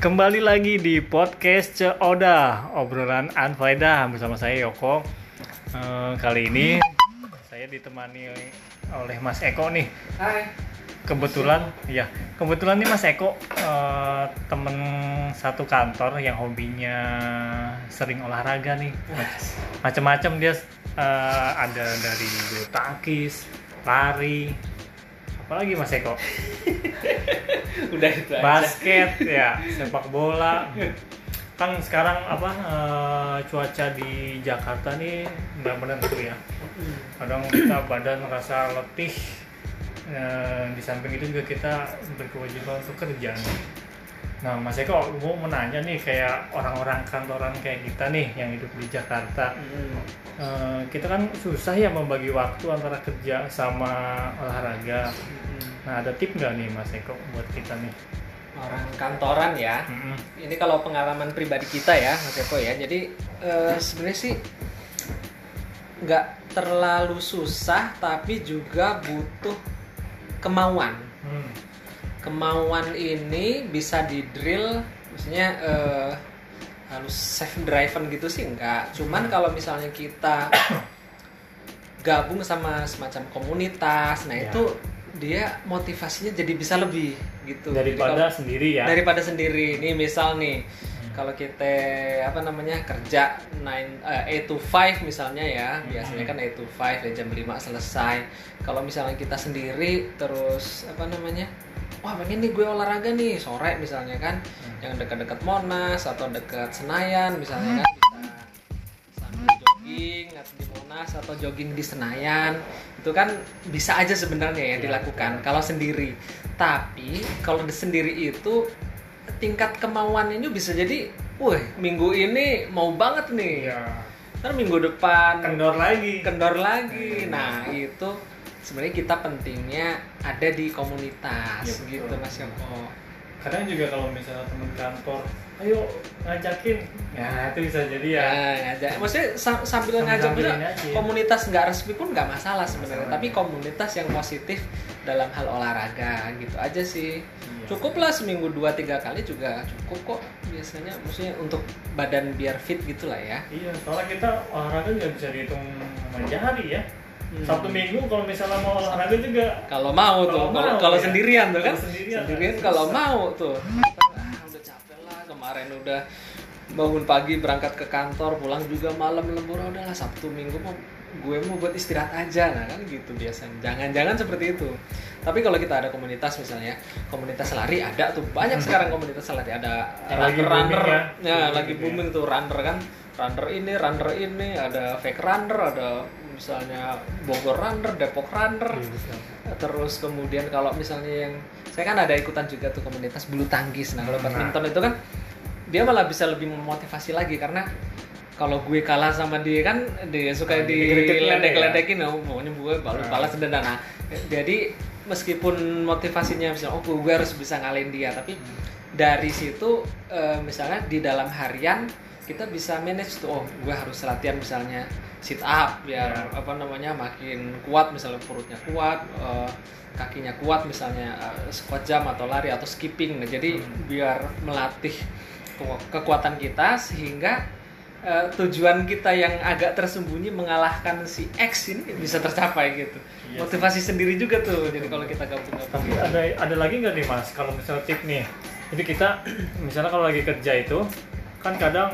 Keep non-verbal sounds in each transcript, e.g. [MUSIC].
Kembali lagi di podcast Oda obrolan Anfaida bersama saya Yoko. Eh, kali ini saya ditemani oleh Mas Eko nih. Hai. Kebetulan, ya kebetulan nih Mas Eko eh, temen satu kantor yang hobinya sering olahraga nih. Macam-macam dia eh, ada dari bulu tangkis, lari, apalagi Mas Eko [LAUGHS] Udah itu aja. basket ya [LAUGHS] sepak bola kan sekarang apa eh, cuaca di Jakarta nih nggak menentu ya kadang kita badan rasa letih Eh, di samping itu juga kita berkewajiban untuk kerja. Nah Mas Eko mau menanya nih kayak orang-orang kantoran kayak kita nih yang hidup di Jakarta Hmm. Eh, kita kan susah ya membagi waktu antara kerja sama olahraga nah ada tip nggak nih Mas Eko buat kita nih Orang kantoran ya. Mm-mm. Ini kalau pengalaman pribadi kita ya, Mas Eko ya. Jadi eh, sebenarnya sih nggak terlalu susah, tapi juga butuh kemauan. Hmm. Kemauan ini bisa di drill, maksudnya eh, harus safe driven gitu sih enggak. Cuman kalau misalnya kita [COUGHS] gabung sama semacam komunitas, nah Ya. itu dia motivasinya jadi bisa lebih gitu. Jadi daripada kalau- sendiri ya daripada sendiri. Nih misal nih kalau kita apa namanya kerja 9 eh, 8 to 5 misalnya ya, biasanya kan 8 to 5 dari jam 5 selesai. Kalau misalnya kita sendiri terus apa namanya? Wah, pengen nih gue olahraga nih sore misalnya kan yang dekat-dekat Monas atau dekat Senayan misalnya kan bisa sambil jogging atau di Monas atau jogging di Senayan. Itu kan bisa aja sebenarnya ya Iya, dilakukan kalau sendiri. Tapi kalau di sendiri itu tingkat kemauannya bisa jadi wah minggu ini mau banget nih. Iya. ntar minggu depan kendor lagi. kendor lagi. Nah itu sebenarnya kita pentingnya ada di komunitas betul. gitu mas Yoko kadang juga kalau misalnya temen kantor ayo ngajakin. Ya itu bisa jadi ya. Ya ngajak maksudnya sam- sambil ngajak aja. komunitas nggak resmi pun nggak masalah sebenarnya. tapi komunitas yang positif dalam hal olahraga gitu aja sih. Iya. cukup lah seminggu dua tiga kali juga cukup kok biasanya. Maksudnya untuk badan biar fit gitulah ya. Iya soalnya kita olahraga juga bisa dihitung jari ya Hmm. satu minggu kalau misalnya mau olahraga juga. Kalau mau tuh kalau ya. sendirian tuh kan? Kalau sendirian, sendirian susah. kalau mau tuh. Ah, udah capek lah kemarin udah bangun pagi berangkat ke kantor pulang juga malam lembur udahlah. Sabtu minggu mau gue mau buat istirahat aja nah kan gitu biasanya. Jangan-jangan seperti itu. Tapi kalau kita ada komunitas misalnya komunitas lari ada tuh. Banyak sekarang komunitas lari. Ada lagi runner runner booming ya. ya Booming lagi gitu ya. booming tuh runner kan. Runner ini runner ini ada fake runner ada misalnya Bogor runner Depok runner bisa. terus kemudian kalau misalnya yang saya kan ada ikutan juga tuh komunitas bulu tangkis nah kalau Nah. badminton itu kan dia malah bisa lebih memotivasi lagi karena kalau gue kalah sama dia kan dia suka Nah, di dikit-dikit ya. oh, pokoknya gue balas Nah. balas dendam nah jadi meskipun motivasinya misalnya oh gue harus bisa ngalahin dia tapi dari situ eh, misalnya di dalam harian kita bisa manage tuh oh gue harus latihan misalnya sit up biar Ya. apa namanya makin kuat misalnya perutnya kuat eh, kakinya kuat misalnya eh, squat jam atau lari atau skipping. Nah jadi Hmm. biar melatih ke- kekuatan kita sehingga eh, tujuan kita yang agak tersembunyi mengalahkan si X ini bisa tercapai gitu. Iya motivasi sendiri juga tuh jadi kalau kita gabung-gabung. Tapi ada ada lagi nggak nih mas? Kalau misalnya tip nih. Jadi kita [CLEARS THROAT] misalnya kalau lagi kerja itu kan kadang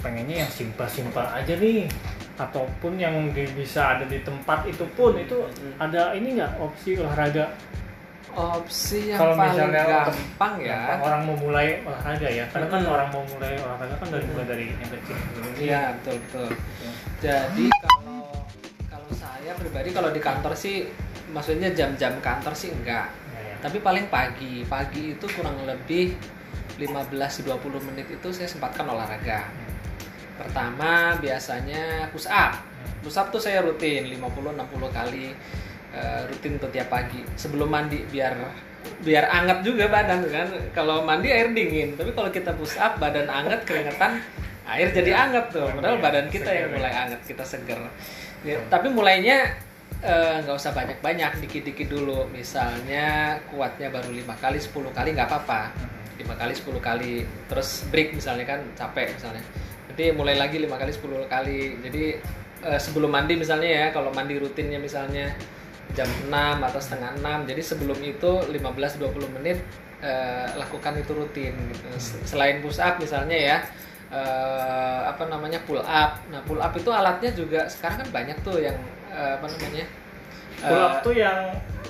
pengennya yang simpel-simpel aja nih ataupun yang di- bisa ada di tempat itu pun itu Hmm. ada ini nggak opsi olahraga opsi yang kalau paling misalnya untuk gampang ya orang mau mulai olahraga ya karena kan Hmm. orang mau mulai olahraga kan dari mulai dari yang kecil. Iya betul betul. Ya. Jadi kalau kalau saya pribadi kalau di kantor sih, maksudnya jam-jam kantor sih enggak. Ya, ya. Tapi paling pagi, pagi itu kurang lebih 15-20 menit itu saya sempatkan olahraga. Pertama biasanya push up. Push up tuh saya rutin 50-60 kali eh, rutin tuh tiap pagi sebelum mandi biar biar anget juga badan kan. Kalau mandi air dingin, tapi kalau kita push up badan anget keringetan air jadi anget tuh. Padahal badan kita yang mulai anget, kita seger. Ya, tapi mulainya eh, nggak usah banyak-banyak, dikit-dikit dulu. Misalnya kuatnya baru lima kali, 10 kali nggak apa-apa. lima kali 10 kali terus break misalnya kan capek misalnya nanti mulai lagi lima kali 10 kali jadi eh, sebelum mandi misalnya ya kalau mandi rutinnya misalnya jam 6 atau setengah 6 jadi sebelum itu 15-20 menit eh, lakukan itu rutin gitu. Selain push up misalnya ya eh, apa namanya pull up nah pull up itu alatnya juga sekarang kan banyak tuh yang eh, apa namanya pull up eh, tuh yang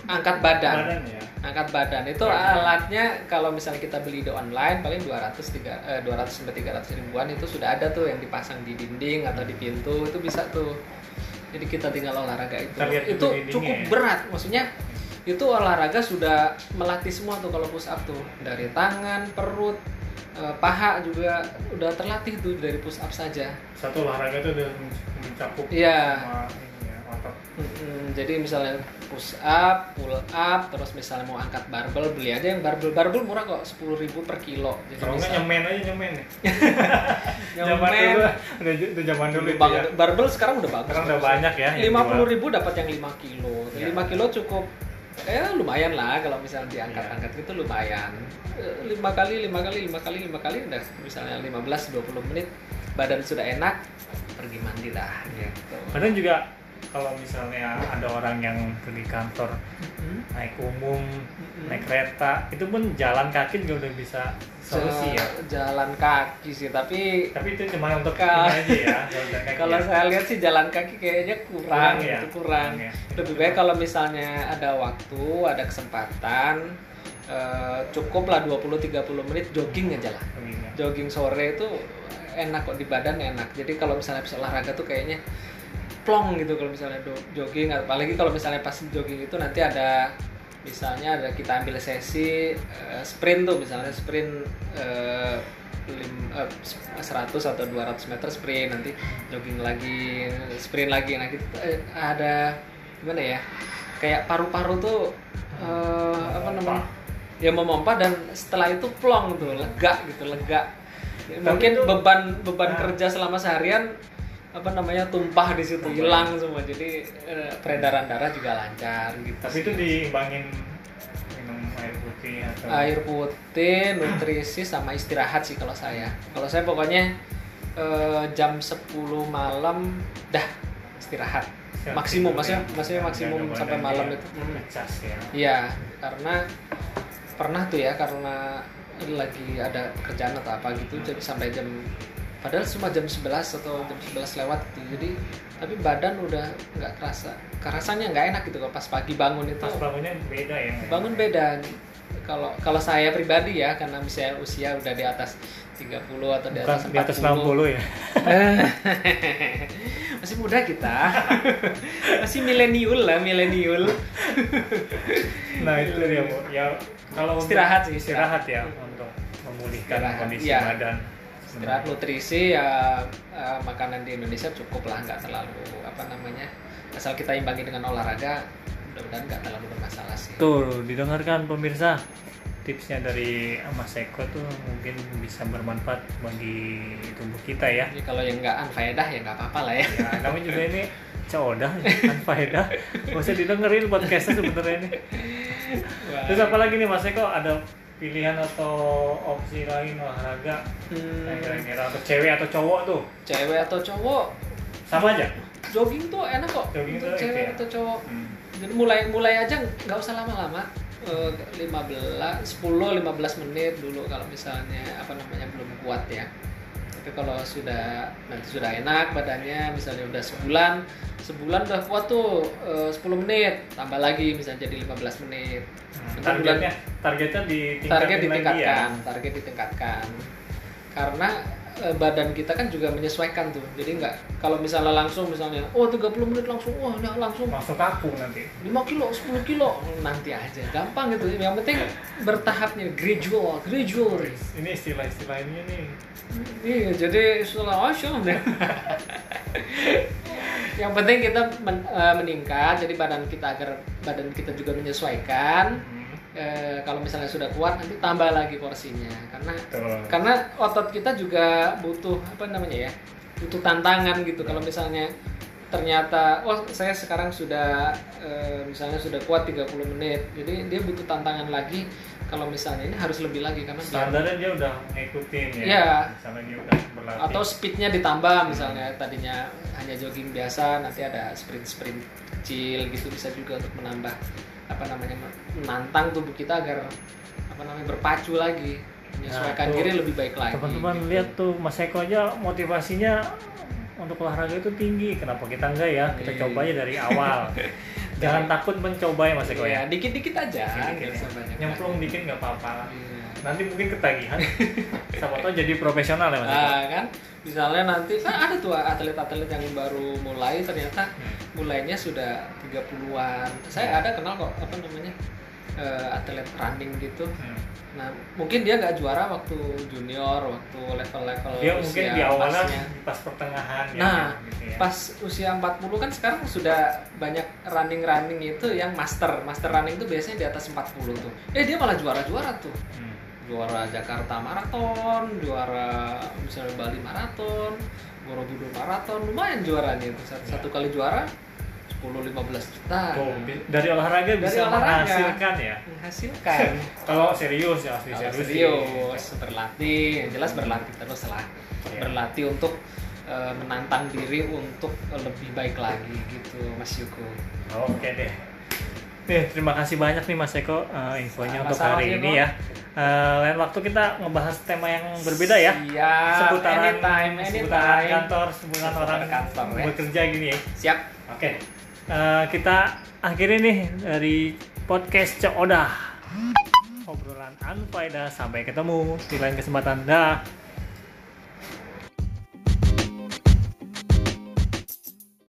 angkat badan. Badan ya. Angkat badan. Itu Badan. alatnya kalau misalnya kita beli di online paling 200 tiga, eh, 200 sampai 300 ribuan itu sudah ada tuh yang dipasang di dinding atau di pintu itu bisa tuh. Jadi kita tinggal olahraga itu. Itu cukup ya. berat. Maksudnya itu olahraga sudah melatih semua tuh kalau push up tuh. Dari tangan perut eh, paha juga udah terlatih tuh dari push up saja. Satu olahraga itu udah mencakup Iya. sama jadi misalnya push up, pull up, terus misalnya mau angkat barbel, beli aja yang barbel. Barbel murah kok, 10.000 per kilo. Jadi kalau nggak nyemen aja nyemen ya [LAUGHS] zaman nyemen. dulu udah itu zaman dulu Dulu banget. ya Barbel sekarang udah bagus. sekarang udah banyak ya Lima puluh ribu dapat yang 5 kilo. Iya. 5 kilo cukup ya lumayan lah kalau misalnya diangkat-angkat Iya. gitu lumayan. Eh, lima kali, lima kali, lima kali, lima kali udah misalnya 15-20 menit badan sudah enak pergi mandi lah gitu. kadang juga kalau misalnya ada orang yang pergi kantor naik umum naik kereta itu pun jalan kaki juga udah bisa solusi ya Ja- Jalan kaki sih, tapi tapi itu cuma untuk Ka- aja ya [LAUGHS] kalau ya. saya lihat sih jalan kaki kayaknya kurang, Kurang ya? gitu, kurang. Kurang ya? Lebih baik kalau misalnya ada waktu, ada kesempatan, eh, cukuplah 20-30 menit jogging aja lah. Iya. Jogging sore itu enak kok di badan enak. Jadi kalau misalnya habis olahraga tuh kayaknya plong gitu kalau misalnya jogging apalagi kalau misalnya pas jogging itu nanti ada misalnya ada kita ambil sesi eh, sprint tuh misalnya sprint eh, lim- eh, 100 atau 200 meter sprint nanti jogging lagi sprint lagi nah gitu eh, ada gimana ya kayak paru-paru tuh eh, apa namanya ya memompa dan setelah itu plong tuh lega gitu lega mungkin itu- beban beban Nah. kerja selama seharian apa namanya tumpah di situ hilang semua. Jadi eh, peredaran darah juga lancar gitu tapi itu diimbangin minum air putih atau air putih nutrisi sama istirahat sih kalau saya. Kalau saya pokoknya eh, jam 10 malam dah istirahat. Istirahat maksimum maksudnya ya. maksudnya Jaga maksimum sampai malam ya. itu ya. Iya, karena pernah tuh ya karena lagi ada pekerjaan atau apa gitu jadi sampai jam padahal cuma jam 11 atau jam 11 lewat gitu. Jadi tapi badan udah nggak kerasa. Rasanya nggak enak gitu kalau pas pagi bangun itu. pas bangunnya beda ya Bangun beda. Kalau kalau saya pribadi ya karena misalnya usia udah di atas 30 atau di bukan atas 40. di atas 60 ya [LAUGHS] Masih muda kita. [LAUGHS] Masih milenial lah, milenial. [LAUGHS] nah itu dia bu ya kalau Istirahat sih, istirahat istirahat. ya untuk memulihkan Istirahat, kondisi iya. badan istirahat nutrisi ya eh, makanan di Indonesia cukup lah nggak terlalu apa namanya asal kita imbangi dengan olahraga mudah-mudahan nggak terlalu bermasalah sih Tuh, didengarkan pemirsa. Tipsnya dari Mas Eko tuh mungkin bisa bermanfaat bagi tubuh kita ya. jadi kalau yang nggak anfaedah ya nggak apa-apa lah ya Ya, namanya juga ini codah, kan faedah. Gak usah didengerin podcastnya sebenarnya ini. [LAUGHS] Terus apa lagi nih Mas Eko? Ada pilihan atau opsi lain olahraga? Hmm, kira-kira untuk cewek atau cowok tuh? cewek atau cowok Sama aja? jogging tuh enak kok Jogging tuh cewek ya? atau cowok Hmm. jadi mulai mulai aja nggak usah lama-lama Eh, 15 10 15 menit dulu kalau misalnya apa namanya belum kuat ya tapi kalau sudah nanti sudah enak badannya misalnya udah sebulan sebulan udah kuat tuh eh, 10 menit. Tambah lagi misalnya jadi 15 menit. Hmm, Nanti Targetnya, targetnya ditingkatin target lagi ditingkatkan ya? target ditingkatkan. Karena badan kita kan juga menyesuaikan tuh. Jadi nggak kalau misalnya langsung misalnya oh 30 menit langsung wah udah langsung. Langsung kaku nanti. 5 kilo, 10 kilo nanti aja. Gampang gitu. Yang penting bertahapnya gradual gradual. Ini istilah-istilah ini nih. iya jadi setelah asyam deh yang penting kita men- eh, meningkat jadi badan kita agar badan kita juga menyesuaikan Hmm. Eh, kalau misalnya sudah kuat nanti tambah lagi porsinya karena Betul. karena otot kita juga butuh apa namanya ya butuh tantangan gitu kalau misalnya ternyata oh saya sekarang sudah eh, misalnya sudah kuat 30 menit jadi dia butuh tantangan lagi kalau misalnya ini harus lebih lagi karena standarnya dia udah ngikutin ya Iya. misalnya dia udah berlatih atau speednya ditambah misalnya tadinya hanya jogging biasa nanti ada sprint sprint kecil gitu bisa juga untuk menambah apa namanya menantang tubuh kita agar apa namanya berpacu lagi menyesuaikan tuh, diri lebih baik lagi teman-teman gitu. lihat tuh Mas Eko aja motivasinya untuk olahraga itu tinggi kenapa kita enggak ya kita Iya. coba aja dari awal [LAUGHS] jangan takut mencoba ya Mas Eko ya ya dikit-dikit aja ya. usah banyak nyemplung dikit nggak apa-apa Iya. nanti mungkin ketagihan [LAUGHS] siapa tahu jadi profesional ya Mas Eko Nah, kan misalnya nanti kan ada tuh atlet-atlet yang baru mulai ternyata Hmm. mulainya sudah 30-an. Saya ada kenal kok apa namanya? Eh, atlet running gitu. Hmm. Nah, mungkin dia nggak juara waktu junior, waktu level-level dia mungkin usia di awalnya pasnya. pas pertengahan ya, Nah, gitu ya. pas usia 40 kan sekarang sudah banyak running-running itu yang master. Master running itu biasanya di atas 40 tuh. Eh, dia malah juara-juara tuh. Hmm. Juara Jakarta Marathon, juara misalnya Bali Marathon, Borobudur Marathon, lumayan juaranya itu. Satu, Ya. satu kali juara 10-15 juta. Oh, dari olahraga Dari bisa olahraga. menghasilkan ya Menghasilkan. [LAUGHS] kalau serius ya asli Kalau serius, serius berlatih, yang jelas berlatih terus lah. Iya. Berlatih untuk eh, menantang diri untuk lebih baik lagi gitu, Mas Yuko. Oke deh. Nih, terima kasih banyak nih Mas Eko eh, infonya untuk Sama-sama, hari ini ya. Eh, lain waktu kita ngebahas tema yang berbeda ya. Siap, seputaran anytime, seputaran anytime. kantor, seputaran Seputar orang kantor, ya. bekerja gini ya. Siap. Oke. Eh, kita akhiri nih dari podcast Cok Odah. Obrolan unfaedah sampai ketemu di lain kesempatan. Dah.